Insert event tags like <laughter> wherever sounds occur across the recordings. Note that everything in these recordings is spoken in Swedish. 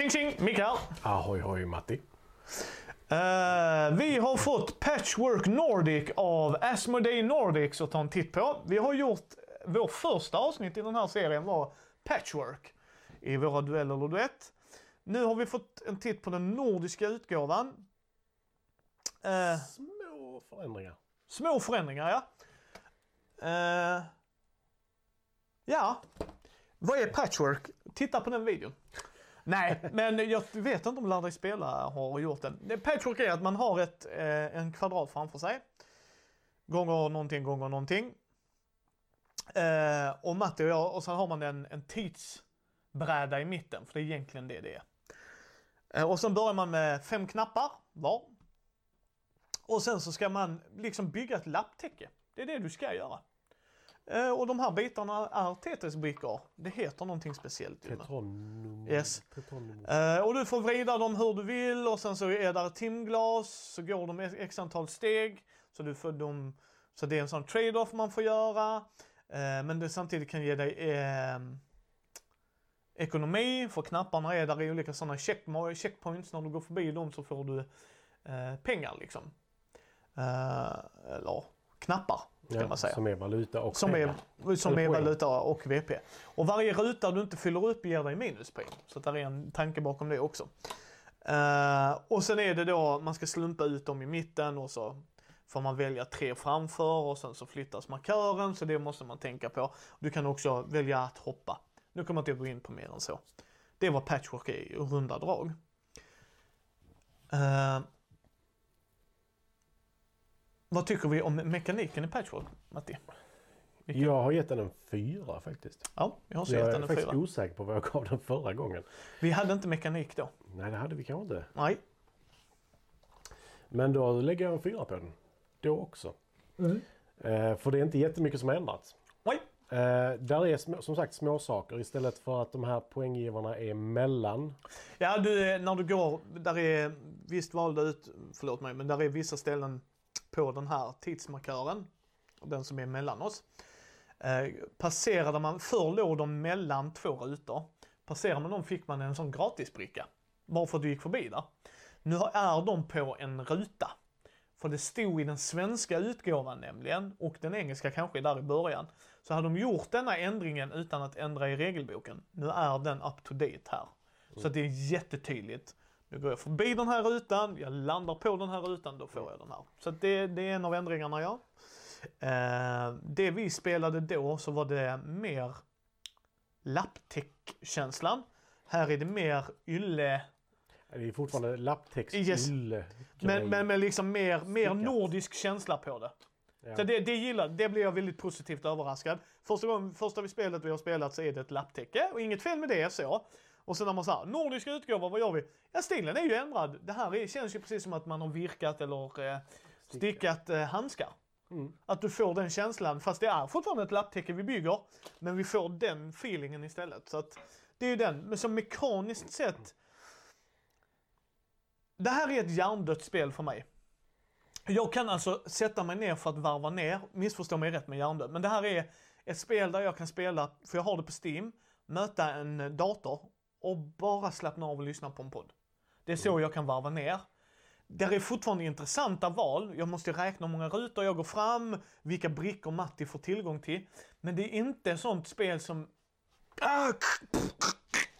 Tjing tjing! Mikael! Ahoy hoj Matti. Eh, vi har fått Patchwork Nordic av Asmodee Nordics att ta en titt på. Vi har gjort, vår första avsnitt i den här serien var Patchwork i våra dueller eller duett. Nu har vi fått en titt på den nordiska utgåvan. Eh, Små förändringar. små förändringar ja. Eh, ja, vad är Patchwork? Titta på den videon. Nej, men jag vet inte om Lär dig spela har gjort den. Det- Patchwork är att man har ett, eh, en kvadrat framför sig. Gånger någonting, gånger någonting. Eh, och Matti och jag, och sen har man en, en tidsbräda i mitten, för det är egentligen det det är. Eh, och sen börjar man med fem knappar var. Och sen så ska man liksom bygga ett lapptäcke. Det är det du ska göra. Eh, och de här bitarna är Tetris-brickor. Det heter någonting speciellt. Petronum. Yes. Petronum. Eh, och du får vrida dem hur du vill och sen så är där timglas, så går de x antal steg. Så, du får dem, så det är en sån trade-off man får göra. Eh, men det samtidigt kan ge dig eh, ekonomi, för knapparna är där i olika sådana check, checkpoints. När du går förbi dem så får du eh, pengar liksom. Eh, eller knappar, ska man säga. Som är valuta och Som pengar. är, som Eller är poäng. valuta och VP. Och varje ruta du inte fyller upp ger dig minuspoäng. Så där är en tanke bakom det också. Eh, och sen är det då, man ska slumpa ut dem i mitten och så får man välja tre framför och sen så flyttas markören så det måste man tänka på. Du kan också välja att hoppa. Nu kommer jag inte gå in på mer än så. Det var patchwork i runda drag. Eh, vad tycker vi om mekaniken i patchwork, Matti? Vilken- Jag har gett den en fyra faktiskt. Ja, jag har Så jag sett är den en faktiskt fyra. osäker på vad jag gav den förra gången. Vi hade inte mekanik då. Nej, det hade vi kanske inte. Nej. Men då lägger jag en fyra på den. Då också. Eh, för det är inte jättemycket som har ändrats. Nej. Eh, där är små, som sagt små saker istället för att de här poänggivarna är mellan. Ja, du, eh, när du går, där är visst valda ut, förlåt mig, men där är vissa ställen på den här tidsmarkören, den som är mellan oss. Eh, passerade man, förr låg de mellan två rutor. Passerade man dem fick man en sån gratisbricka. Bara för att du gick förbi där. Nu är de på en ruta. För det stod i den svenska utgåvan nämligen, och den engelska kanske där i början. Så hade de gjort denna ändringen utan att ändra i regelboken. Nu är den up to date här. Så att det är jättetydligt. Nu går jag förbi den här rutan, jag landar på den här rutan, då får jag den här. Så det, det är en av ändringarna ja. Eh, det vi spelade då så var det mer lapptäck-känslan. Här är det mer ylle, Det är fortfarande lapptext, Yes. ylle, men, men med liksom mer, mer nordisk känsla på det. Ja. Så det, det gillar, det blir jag väldigt positivt överraskad. Första, gången, första vi spelet vi har spelat så är det ett lapptäcke och inget fel med det så. Och sen när man säger nordiska utgåvor, vad gör vi? Ja stilen är ju ändrad. Det här är, känns ju precis som att man har virkat eller eh, stickat eh, handskar. Att du får den känslan, fast det är fortfarande ett lapptäcke vi bygger. Men vi får den feelingen istället. Så att det är ju den. Men som mekaniskt sett. Det här är ett hjärndött spel för mig. Jag kan alltså sätta mig ner för att varva ner, missförstå mig rätt med hjärndöd, men det här är ett spel där jag kan spela, för jag har det på Steam, möta en dator och bara slappna av och lyssna på en podd. Det är så jag kan varva ner. Där är fortfarande intressanta val. Jag måste räkna hur många rutor jag går fram, vilka brickor Matti får tillgång till. Men det är inte sånt spel som... Ah,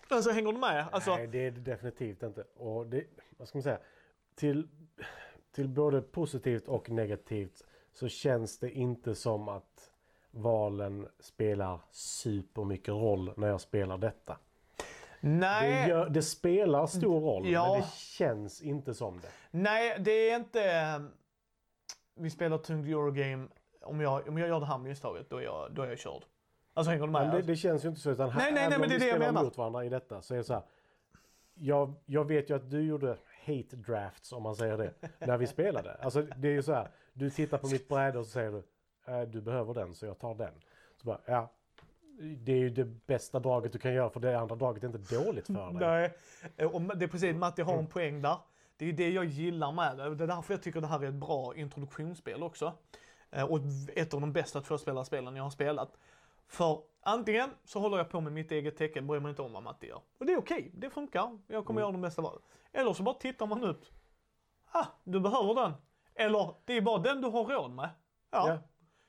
Alltså hänger du med? Alltså, Nej, det är det definitivt inte. Och det, vad ska man säga? Till, till både positivt och negativt så känns det inte som att valen spelar supermycket roll när jag spelar detta. Det, nej. gör, det spelar stor roll Ja. men det känns inte som det. Nej, det är inte... eh, Vi spelar tyngd Eurogame. Om jag, om jag gör det här misstaget, då är jag, då är jag körd. Alltså hänger du med? Det, det känns ju inte så. Utan här, Nej, nej, nej, även men det är det jag menar. mot varandra i detta så är det så här. Jag, jag vet ju att du gjorde hate drafts om man säger det. när vi spelade. Alltså det är ju så här. Du tittar på mitt bräde och så säger du. "Eh, Du behöver den så jag tar den. Så bara, ja. Det är ju det bästa draget du kan göra för det andra draget är inte dåligt för dig. Nej, och det är precis, Matti har en poäng där. Det är det jag gillar med det. Det är därför jag tycker det här är ett bra introduktionsspel också. Eh, Och ett av de bästa tvåspelarspelen jag har spelat. För antingen så håller jag på med mitt eget tecken, bryr mig inte om vad Matti gör. Och det är okej, det funkar. Jag kommer göra det bästa valet. Eller så bara tittar man upp. Ah, du behöver den. Eller det är bara den du har råd med. Ja, Ja,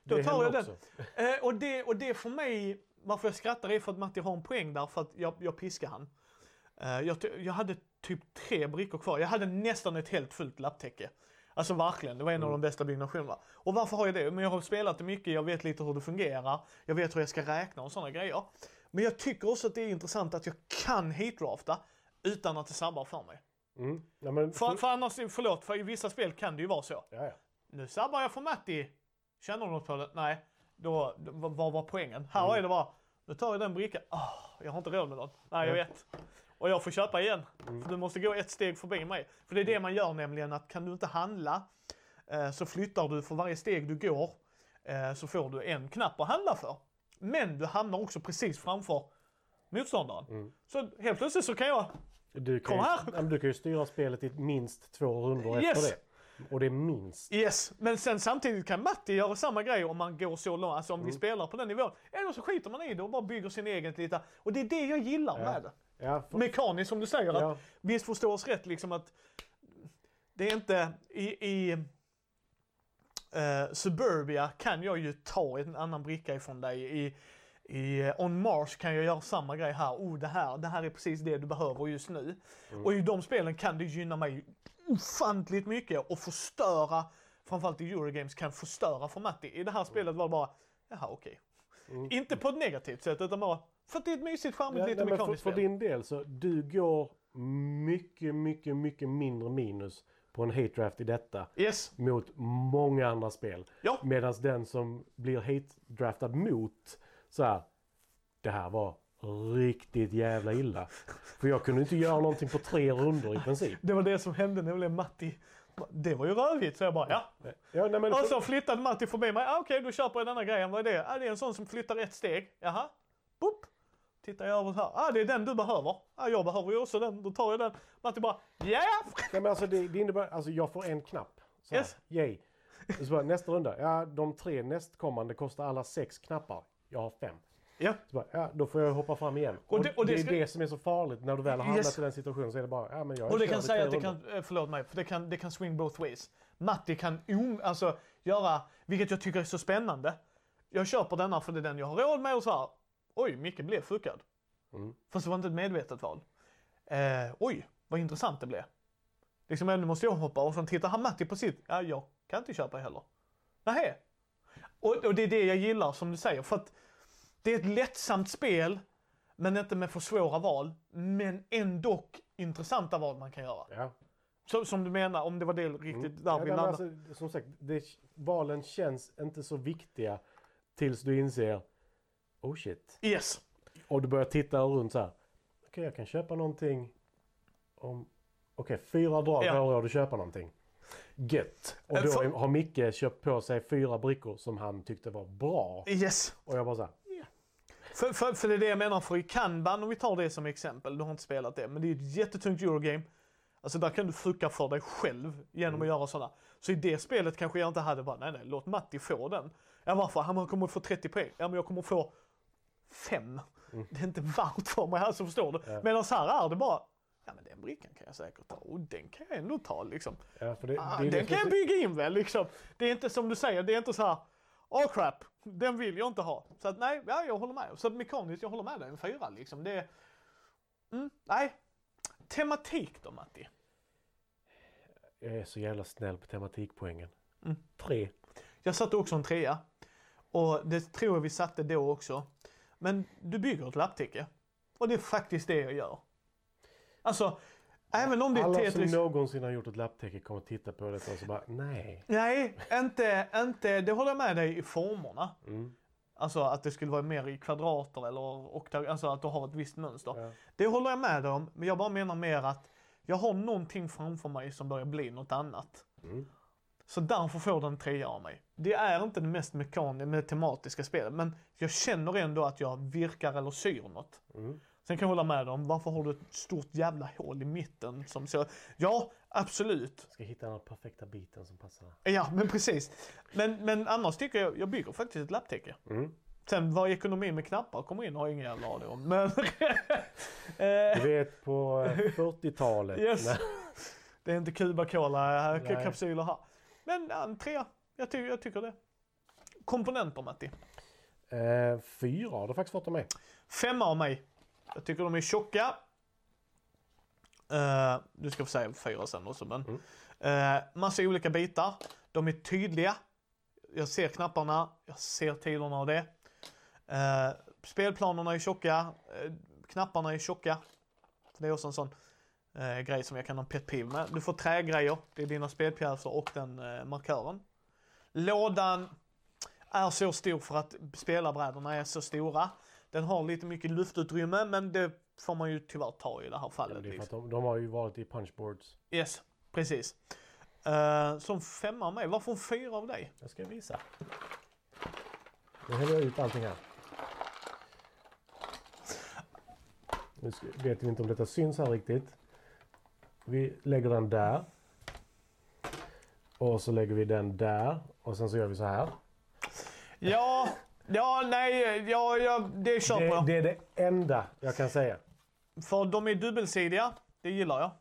då tar jag den. Eh, och, det, och det för mig, varför jag skrattar är för att Matti har en poäng där för att jag, jag piskar han. Eh, jag, jag hade typ tre brickor kvar. Jag hade nästan ett helt fullt lapptäcke. Alltså verkligen, det var en av de bästa byggnationerna. Och varför har jag det? Men jag har spelat det mycket, jag vet lite hur det fungerar. Jag vet hur jag ska räkna och sådana grejer. Men jag tycker också att det är intressant att jag kan heatdrafta utan att det sabbar för mig. Mm. Ja, men, För, för annars, förlåt, för i vissa spel kan det ju vara så. ja, ja. Nu sabbar jag för Matti. Känner du något på det? Nej. Då, vad var poängen? Här är det bara, nu tar jag den brickan. Ah, jag har inte råd med den. Nej, jag Ja. vet. Och jag får köpa igen. För du måste gå ett steg förbi mig. För det är det man gör nämligen, att kan du inte handla eh, så flyttar du för varje steg du går eh, så får du en knapp att handla för. Men du hamnar också precis framför motståndaren. Så helt plötsligt så kan jag Du kan, ju, du kan ju styra spelet i minst två rundor Yes. efter det. Och det är minst. Yes, men sen samtidigt kan Matti göra samma grej om man går så långt, alltså om vi spelar på den nivån. Eller så skiter man i det och bara bygger sin egen lite. Och det är det jag gillar med det. Ja, för, Mekaniskt som du säger, Ja. att visst förstå oss rätt liksom att det är inte i, i eh, Suburbia kan jag ju ta en annan bricka ifrån dig. I, i eh, On Mars kan jag göra samma grej här. Oh, det här, det här är precis det du behöver just nu. Och i de spelen kan det gynna mig ofantligt mycket och förstöra, framförallt i Eurogames, kan förstöra för Matti. I det här spelet var det bara, jaha okej. Inte på ett negativt sätt utan bara för att det är ett mysigt, charmigt, ja, lite för, mekaniskt för spel. din del så du går mycket, mycket, mycket mindre minus på en hate draft i detta Yes. mot många andra spel. Ja. Medan den som blir hate draftad mot så här, det här var riktigt jävla illa. För jag kunde inte göra någonting på tre rundor i princip. Det var det som hände nämligen Matti. Det var ju rövigt så jag bara ja. Ja, nej, men Och så flyttade Matti förbi mig. Ah, Okej, då köper jag denna grejen. Vad är det? Ah, det är en sån som flyttar ett steg. Jaha. Boop. Tittar jag över här. Ah, det är den du behöver. Ah, jag behöver ju också den. Då tar jag den. Matti bara ja. Yeah! Nej, men alltså, det, det innebär, alltså jag får en knapp. Så här, Yes. Yay. Så bara, nästa runda, ja de tre nästkommande kostar alla sex knappar. Jag har fem. Ja. Så bara, ja, då får jag hoppa fram igen. Och Och det- det, och det är ska- det som är så farligt när du väl har hamnat Yes. i den situationen så är det bara, ja men jag Och det kan säga att det kan, eh, förlåt mig, för det kan, det kan swing both ways. Matti kan om, alltså, göra, vilket jag tycker är så spännande. Jag köper denna för det är den jag har råd med och så här. Oj, Micke blev fuckad. Mm. Fast det var inte ett medvetet val. Eh, oj, vad intressant det blev. Liksom, nu måste jag hoppa och sen tittar han Matti på sitt. Ja, jag kan inte köpa heller. Nähä. Och, och det är det jag gillar som du säger. För att det är ett lättsamt spel, men inte med för svåra val. Men ändå intressanta val man kan göra. Ja. Så, som du menar, om det var det riktigt Mm. där Ja, vi landade. alltså, som sagt, det, valen känns inte så viktiga tills du inser, oh shit. Yes. Och du börjar titta runt så här. Okej, jag kan köpa någonting om... Okej, fyra drag Ja. har jag råd att köpa någonting. Gött. Och Eh, då har Micke köpt på sig fyra brickor som han tyckte var bra. Yes. Och jag bara så här, För, för, för det är det jag menar, för i Kanban, om vi tar det som exempel, du har inte spelat det, men det är ett jättetungt Eurogame. Alltså där kan du fucka för dig själv genom att göra sådana. Så i det spelet kanske jag inte hade bara, nej nej, låt Matti få den. Ja varför? Han kommer få 30 poäng. Ja men jag kommer få 5. Det är inte värt för mig, alltså förstår du? Ja. Medan här är det bara, ja men den brickan kan jag säkert ta och den kan jag ändå ta liksom. ja, det, Ah, det är den kan jag bygga in väl liksom. Det är inte som du säger, det är inte så här. Åh crap, den vill jag inte ha. Så att nej, ja, jag håller med. Så att mekaniskt, jag håller med dig, en fyra liksom. Det. Mm, nej. Tematik då Matti? Jag är så jävla snäll på tematikpoängen. Mm. Tre. Jag satte också en trea. Och det tror jag vi satte då också. Men du bygger ett lapptäcke. Och det är faktiskt det jag gör. Alltså, även om det är Alla som Tetris... någonsin har gjort ett lapptäcke kommer titta på detta och så bara, nej. Nej, inte, inte, det håller jag med dig i formerna. Mm. Alltså att det skulle vara mer i kvadrater eller oktag, alltså att du har ett visst mönster. Ja. Det håller jag med dig om, men jag bara menar mer att jag har någonting framför mig som börjar bli något annat. Mm. Så därför får den trea av mig. Det är inte det mest mekaniska, tematiska spelet, men jag känner ändå att jag virkar eller syr något. Mm. Sen kan jag hålla med om, varför har du ett stort jävla hål i mitten som så? Ja, absolut. Ska hitta den perfekta biten som passar. Ja, men precis. Men, men annars tycker jag, jag bygger faktiskt ett lapptäcke. Mm. Sen vad ekonomin med knappar kommer in har jag ingen jävla aning om. Men... <laughs> <laughs> Du eh, vet på eh, 40-talet. Yes. när- <laughs> det är inte Cuba Cola eh, kapsyler här. Men ja, trea. Jag, ty jag tycker det. Komponenter Matti. Eh, fyra har du faktiskt fått av mig. Femma av mig. Jag tycker de är tjocka. Uh, du ska få säga fyra sen också men. Mm. Uh, massa olika bitar. De är tydliga. Jag ser knapparna, jag ser tiderna av det. Uh, spelplanerna är tjocka. Uh, knapparna är tjocka. Det är också en sån uh, grej som jag kan ha pet peeve med. Du får trägrejer. Det är dina spelpjäser och den markören. Lådan är så stor för att spelarbrädorna är så stora. Den har lite mycket luftutrymme men det får man ju tyvärr ta i det här fallet. det är för liksom. att de, de har ju varit i punchboards. Yes, precis. Uh, som femma av mig. Varför en fyra av dig? Jag ska visa. Nu häller jag ut allting här. Nu vet vi inte om detta syns här riktigt. Vi lägger den där. Och så lägger vi den där. Och sen så gör vi så här. Ja, ja, nej, ja, ja det köper jag. det är det enda jag kan säga. För de är dubbelsidiga. Det gillar jag.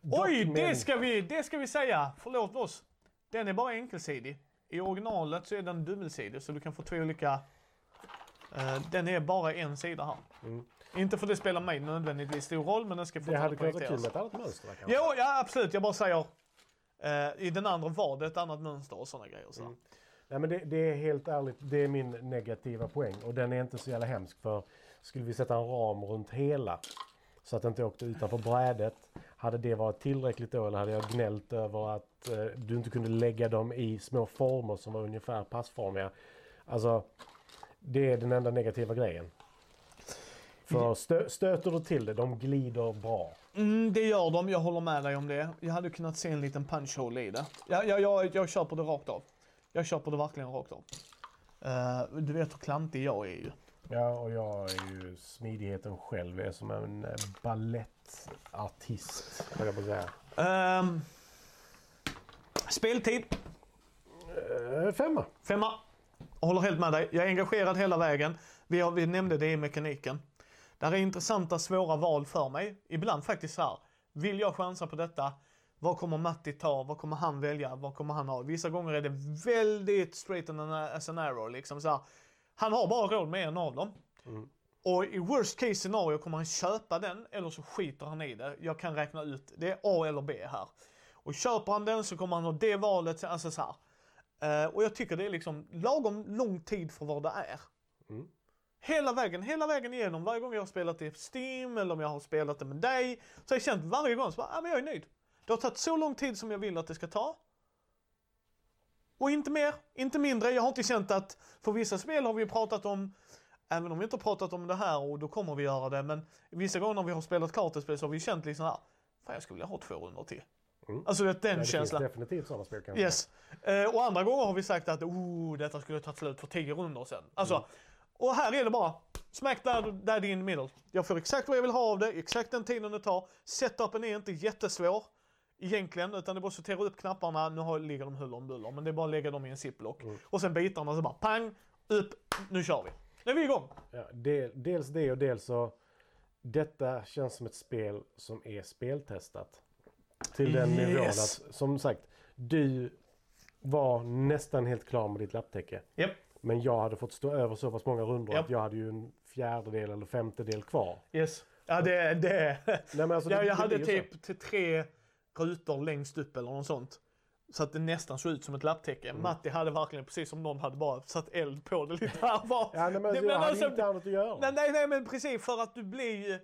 Dock Oj, det ska, vi, det ska vi säga. Förlåt oss. Den är bara enkelsidig. I originalet så är den dubbelsidig så du kan få två olika. eh, den är bara en sida här. Mm. Inte för det spelar mig nödvändigtvis stor roll men den ska Det hade fortfarande kunnat vara kul med ett annat mönster där kanske. Jo, ja absolut. Jag bara säger. eh, I den andra var det ett annat mönster och sådana grejer. Så. Mm. Nej, men det, det är helt ärligt, det är min negativa poäng. Och den är inte så jävla hemsk. För skulle vi sätta en ram runt hela så att det inte åkte utanför brädet. Hade det varit tillräckligt då eller hade jag gnällt över att eh, du inte kunde lägga dem i små former som var ungefär passformiga. Alltså, det är den enda negativa grejen. För stö, stöter du till det, de glider bra. Mm, det gör de, jag håller med dig om det. Jag hade kunnat se en liten punch hole i det. Jag, jag, jag, jag köper det rakt av. Jag köper det verkligen rakt av. Eh, du vet hur klantig jag är ju. Ja, och jag är ju smidigheten själv. Jag är som en eh, balettartist, höll jag på att säga. Ehm, speltid, Eh, femma. femma. Jag håller helt med dig. Jag är engagerad hela vägen. Vi, har, vi nämnde det i mekaniken. Det här är intressanta, svåra val för mig. Ibland faktiskt så här. Vill jag chansa på detta? Vad kommer Matti ta? Vad kommer han välja? Vad kommer han ha? Vissa gånger är det väldigt straight and as an arrow. Liksom så här. Han har bara råd med en av dem. Mm. Och i worst case scenario kommer han köpa den eller så skiter han i det. Jag kan räkna ut, det är A eller B här. Och köper han den så kommer han ha det valet, alltså så här. Eh, och jag tycker det är liksom lagom lång tid för vad det är. Mm. Hela vägen, hela vägen igenom. Varje gång jag har spelat det på Steam eller om jag har spelat det med dig. Så har jag känt varje gång så bara, ah, men jag är nöjd. Det har tagit så lång tid som jag vill att det ska ta. Och inte mer, inte mindre. Jag har inte känt att, för vissa spel har vi pratat om, även om vi inte har pratat om det här och då kommer vi göra det, men vissa gånger när vi har spelat klart ett spel så har vi känt liksom här, fan jag skulle vilja ha två rundor till. Mm. Alltså det, den Ja, det känslan. finns definitivt sådana spel kanske. Yes. Eh, och andra gånger har vi sagt att oh, detta skulle tagit slut för tio rundor sen. Alltså, Mm. och här är det bara smack där, där in the middle. Jag får exakt vad jag vill ha av det, exakt den tiden det tar. Setupen är inte jättesvår egentligen, utan det är bara att sortera upp knapparna. Nu har, ligger de huller om buller, men det är bara att lägga dem i en ziplock. Mm. Och sen bitarna så bara pang, upp, nu kör vi. Nu är vi igång. Ja, del, dels det och dels så detta känns som ett spel som är speltestat. Till den Yes. nivån att som sagt du var nästan helt klar med ditt lapptäcke. Japp. Men jag hade fått stå över så pass många rundor Japp. att jag hade ju en fjärdedel eller femtedel kvar. Yes. Ja, det, det. Nej, alltså, Ja, det- jag det hade typ till tre rutor längst upp eller något sånt. Så att det nästan såg ut som ett lapptäcke. Mm. Matti hade verkligen precis som någon hade bara satt eld på det lite här bara. Ja, nej, men jag men alltså- inte annat att göra. Nej, nej, nej, men precis för att du blir ju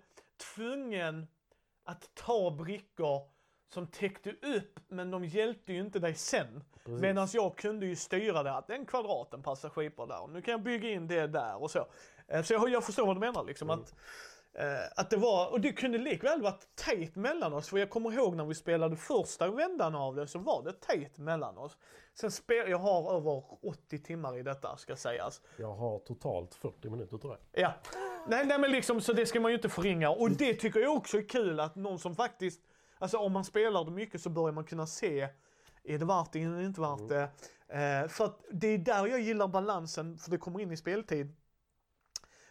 tvungen att ta brickor som täckte upp, men de hjälpte ju inte dig sen. Precis. Medan jag kunde ju styra det, att den kvadraten passar skitbra där. Nu kan jag bygga in det där och så. Eh, Så jag, jag förstår vad du menar liksom. Mm. Att, att det var, och det kunde likväl varit tajt mellan oss. För jag kommer ihåg när vi spelade första vändan av det så var det tajt mellan oss. Sen spel, jag har över 80 timmar i detta ska sägas. Jag har totalt 40 minuter tror jag. Ja. Nej, nej men liksom så det ska man ju inte förringa. Och det tycker jag också är kul att någon som faktiskt, alltså om man spelar det mycket så börjar man kunna se Är det värt det? Det inte värt det? Eh, för att det är där jag gillar balansen, för det kommer in i speltid.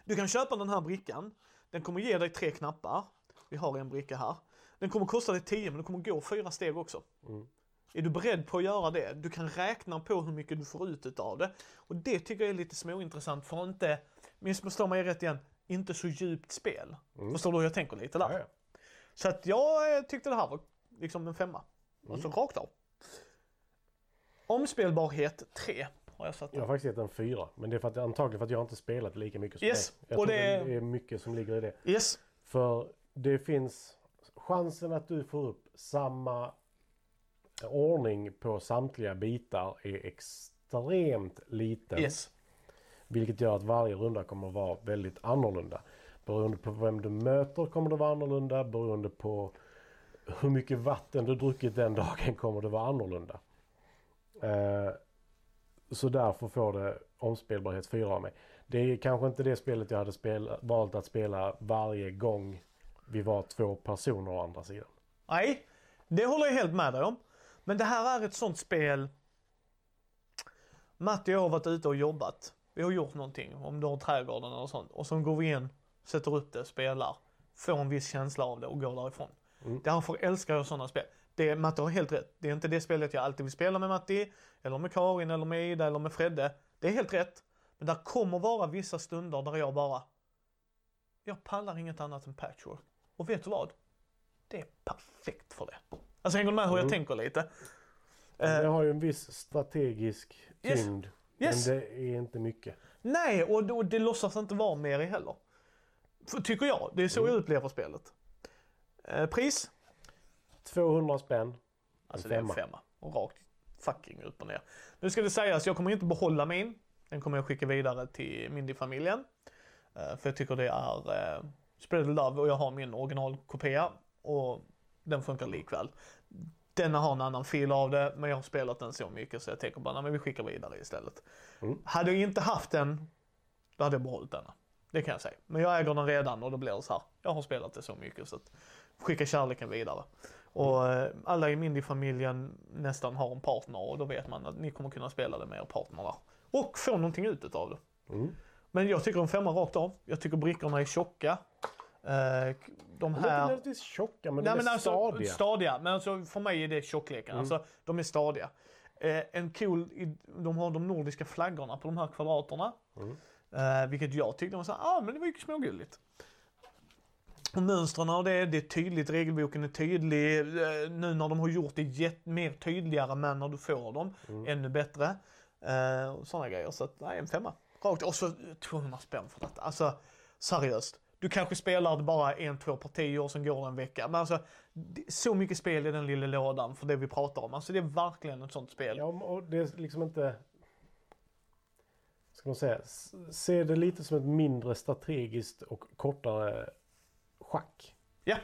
Du kan köpa den här brickan. Den kommer ge dig tre knappar. Vi har en bricka här. Den kommer kosta dig 10 men du kommer gå fyra steg också. Mm. Är du beredd på att göra det? Du kan räkna på hur mycket du får ut av det. Och det tycker jag är lite småintressant för att inte, missförstå mig rätt igen, inte så djupt spel. Förstår du hur jag tänker lite där? Ja, ja. Så att jag eh, tyckte det här var liksom en femma. Alltså rakt av. Omspelbarhet 3 har jag satt Jag har faktiskt gett en fyra. Men det är för att, antagligen för att jag inte spelat lika mycket som Yes, dig. Jag och det- det är mycket som ligger i det. Yes. För det finns chansen att du får upp samma ordning på samtliga bitar är extremt liten. Yes. Vilket gör att varje runda kommer att vara väldigt annorlunda. Beroende på vem du möter kommer det vara annorlunda. Beroende på hur mycket vatten du druckit den dagen kommer det vara annorlunda. Eh, så därför får det omspelbarhet 4 av mig. Det är kanske inte det spelet jag hade spela, valt att spela varje gång vi var två personer å andra sidan. Nej, det håller jag helt med dig om. Men det här är ett sånt spel. Matti och jag har varit ute och jobbat. Vi har gjort någonting, om du har trädgården eller sånt. Och så går vi in, sätter upp det, spelar. Får en viss känsla av det och går därifrån. Därför älskar jag sådana spel. Det, Matti har helt rätt. Det är inte det spelet jag alltid vill spela med Matti, eller med Karin, eller med Ida, eller med Fredde. Det är helt rätt. Men där kommer vara vissa stunder där jag bara, jag pallar inget annat än patchwork. Och vet du vad? Det är perfekt för det. Alltså hänger du med hur jag tänker lite? det har ju en viss strategisk Eh, yes. tyngd. Yes. Men det är inte mycket. Nej, och då, det låtsas inte vara mer i heller. För, tycker jag. Det är så jag upplever spelet. Eh, pris? 200 spänn. Alltså En det är en femma. femma. Och rakt fucking upp och ner. Nu ska det sägas, jag kommer inte behålla min. Den kommer jag skicka vidare till Mindy-familjen. Eh, för jag tycker det är eh, Spread Love och jag har min originalkopia. Och den funkar likväl. Denna har en annan fil av det, men jag har spelat den så mycket så jag tänker bara, nej men vi skickar vidare istället. Mm. Hade jag inte haft den, då hade jag behållit denna. Det kan jag säga. Men jag äger den redan och då blir det så här. Jag har spelat det så mycket så att skicka kärleken vidare. Och eh, alla i Mindy-familjen nästan har en partner och då vet man att ni kommer kunna spela det med er partner där. Och få någonting ut av det. Mm. Men jag tycker en femma rakt av. Jag tycker brickorna är tjocka. Eh, De De är inte här... nödvändigtvis tjocka men Nej, de är men alltså, stadiga. stadiga. Men alltså, för mig är det tjockleken. Alltså, de är stadiga. Eh, en cool, de har de nordiska flaggorna på de här kvadraterna. Eh, vilket jag tyckte var så här, ah, men det var ju smågulligt. Och mönstren av det, det är tydligt, regelboken är tydlig. Eh, nu när de har gjort det mer tydligare men när du får dem, ännu bättre. Eh, sådana grejer. Så att, nej, en femma. Rakt. Och så eh, 200 spänn för detta. Alltså, seriöst. Du kanske spelar det bara en, två partier och sen går det en vecka. Men alltså, så mycket spel i den lilla lådan för det vi pratar om. Alltså det är verkligen ett sånt spel. Ja, och det är liksom inte... Ska man säga? Se det lite som ett mindre strategiskt och kortare schack. Ja,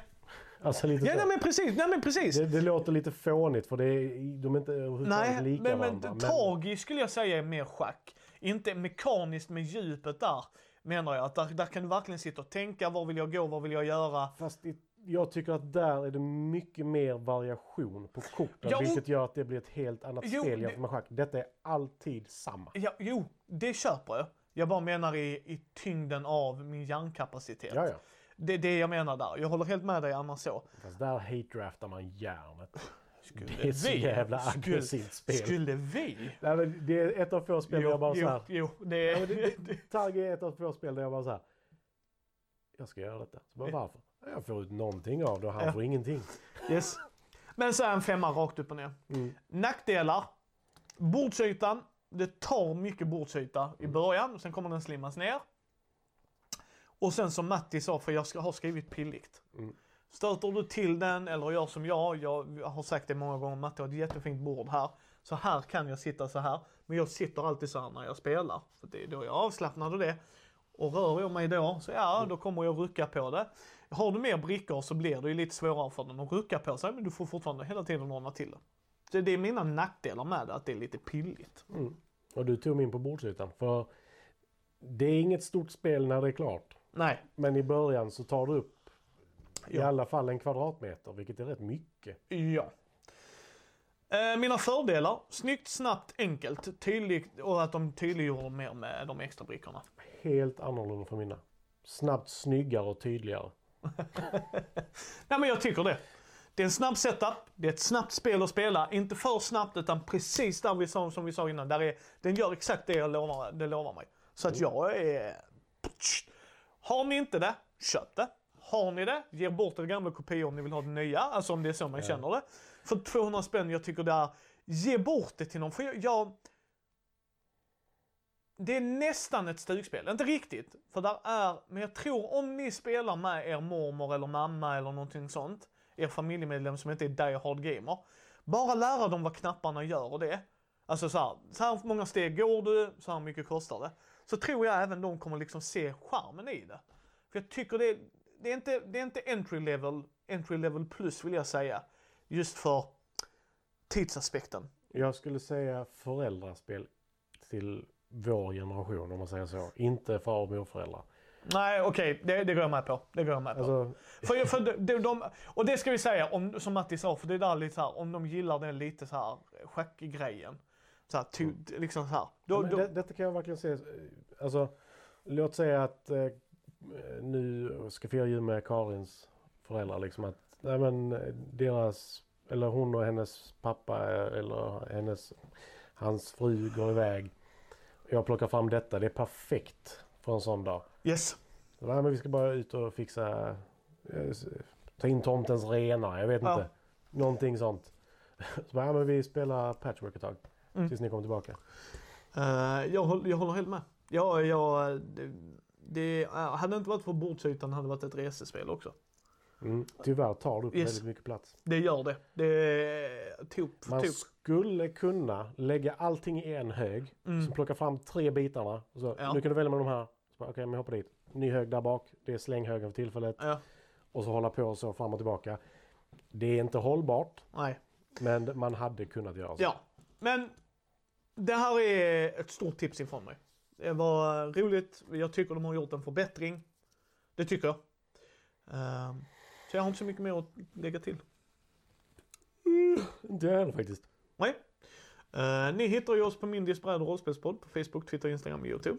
Alltså lite ja så. nej, men precis. Nej, men precis. Det, det låter lite fånigt för det är, de är inte Nej, lika men, varandra. men tragiskt skulle jag säga är mer schack. Inte mekaniskt med djupet där, menar jag. Att där, där kan du verkligen sitta och tänka, var vill jag gå, vad vill jag göra? Fast det, jag tycker att där är det mycket mer variation på korten. Ja, och- vilket gör att det blir ett helt annat Jo, spel jämfört med schack. Detta är alltid samma. Ja, jo, det köper jag. Jag bara menar i, i tyngden av min hjärnkapacitet. Ja, ja. Det är det jag menar där. Jag håller helt med dig annars så. Fast där hate-draftar man järnet. Skulle Det är så jävla aggressivt spel. Skulle vi? Nej, men det är ett av få spel där jag bara jo, så här. jo, det är... det, det, Tagge är ett av få spel där jag bara så här. Jag ska göra detta. Så bara, varför? Jag får ut någonting av det och han Ja. får ingenting. Yes. Men så är en femma rakt upp och ner. Mm. Nackdelar. Bordsytan. Det tar mycket bordsyta i början, och sen kommer den slimmas ner. Och sen som Matti sa, för jag ska, har skrivit pilligt. Mm. Stöter du till den eller gör som jag, jag har sagt det många gånger, Matti har ett jättefint bord här. Så här kan jag sitta så här. Men jag sitter alltid så här när jag spelar. För det är då jag är avslappnad och det. Och rör jag mig då, så ja, då kommer jag rucka på det. Har du mer brickor så blir det ju lite svårare för den att rucka på sig, men du får fortfarande hela tiden ordna till det. Så det är mina nackdelar med det, att det är lite pilligt. Mm. Och du tog mig in på bordsytan. För det är inget stort spel när det är klart. Nej, Men i början så tar du upp i alla fall en kvadratmeter. Vilket är rätt mycket. ja. Eh, mina fördelar, snyggt, snabbt, enkelt, tydligt och att de tydliggjorde mer med de extra brickorna. Helt annorlunda för mina. Snabbt, snyggare och tydligare. <laughs> Nej men jag tycker det. Det är en snabb setup, det är ett snabbt spel att spela. Inte för snabbt utan precis där vi sa, som vi sa innan. Där är, den gör exakt det jag lovar, det lovar mig. Så att jag är... Har ni inte det, köp det. Har ni det, ge bort det gamla kopior om ni vill ha det nya. Alltså om det är så man Ja. känner det. För 200 spänn, jag tycker det är... Ge bort det till någon. För jag, jag det är nästan ett stugspel, inte riktigt. För där är, men jag tror om ni spelar med er mormor eller mamma eller någonting sånt, er familjemedlem som inte är die hard gamer. Bara lära dem vad knapparna gör och det. Alltså så här, så här många steg går du, så här mycket kostar det. Så tror jag även de kommer liksom se charmen i det. För jag tycker det, det är inte, det är inte entry level, entry level plus vill jag säga. Just för tidsaspekten. Jag skulle säga föräldraspel till vår generation om man säger så. Inte far och morföräldrar. Nej okej, det, det går jag med på. Det går jag med på. Alltså, För, för de, de, de, och det ska vi säga, om, som Matti sa, för det är där lite så här, om de gillar den lite så här schackgrejen. Så här, ty, liksom så här. Då, men då, det, detta kan jag verkligen se. Alltså, låt säga att eh, nu ska fira jul med Karins föräldrar. Liksom att nej men, eh, deras, eller hon och hennes pappa eh, eller hennes, hans fru går iväg. Jag plockar fram detta. Det är perfekt för en sån dag. yes. Nej, men vi ska bara ut och fixa, eh, ta in tomtens renar. Jag vet Ja. inte. Någonting sånt. <laughs> Så, nej, men vi spelar patchwork ett tag. Mm. Tills ni kommer tillbaka. Eh, jag, håller, jag håller helt med. Ja, jag, det, det eh, hade inte varit för bordsytan hade det varit ett resespel också. Mm. Tyvärr tar det upp Yes. väldigt mycket plats. Det gör det. Det tok, Man tok. skulle kunna lägga allting i en hög. Mm. Så plocka fram tre bitarna. Så, Ja. Nu kan du välja med de här. Okej, men jag hoppar dit. Ny hög där bak. Det är slänghögen för tillfället. Ja, Och så hålla på så fram och tillbaka. Det är inte hållbart. nej. Men man hade kunnat göra så. Ja, men det här är ett stort tips ifrån mig. Det var roligt. Jag tycker de har gjort en förbättring. Det tycker jag. Ehm, så jag har inte så mycket mer att lägga till. Inte jag heller faktiskt. Nej. Eh, ni hittar ju oss på Mindys bräd och rollspelspodd på Facebook, Twitter, Instagram och YouTube.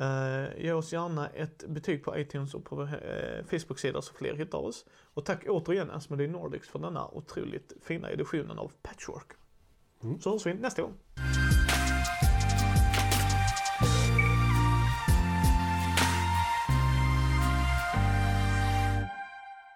Uh, ge oss gärna ett betyg på iTunes och på uh, Facebook-sida så fler hittar oss. Och tack återigen Asmodee Nordics för denna otroligt fina editionen av Patchwork. Mm. Så hörs vi nästa gång.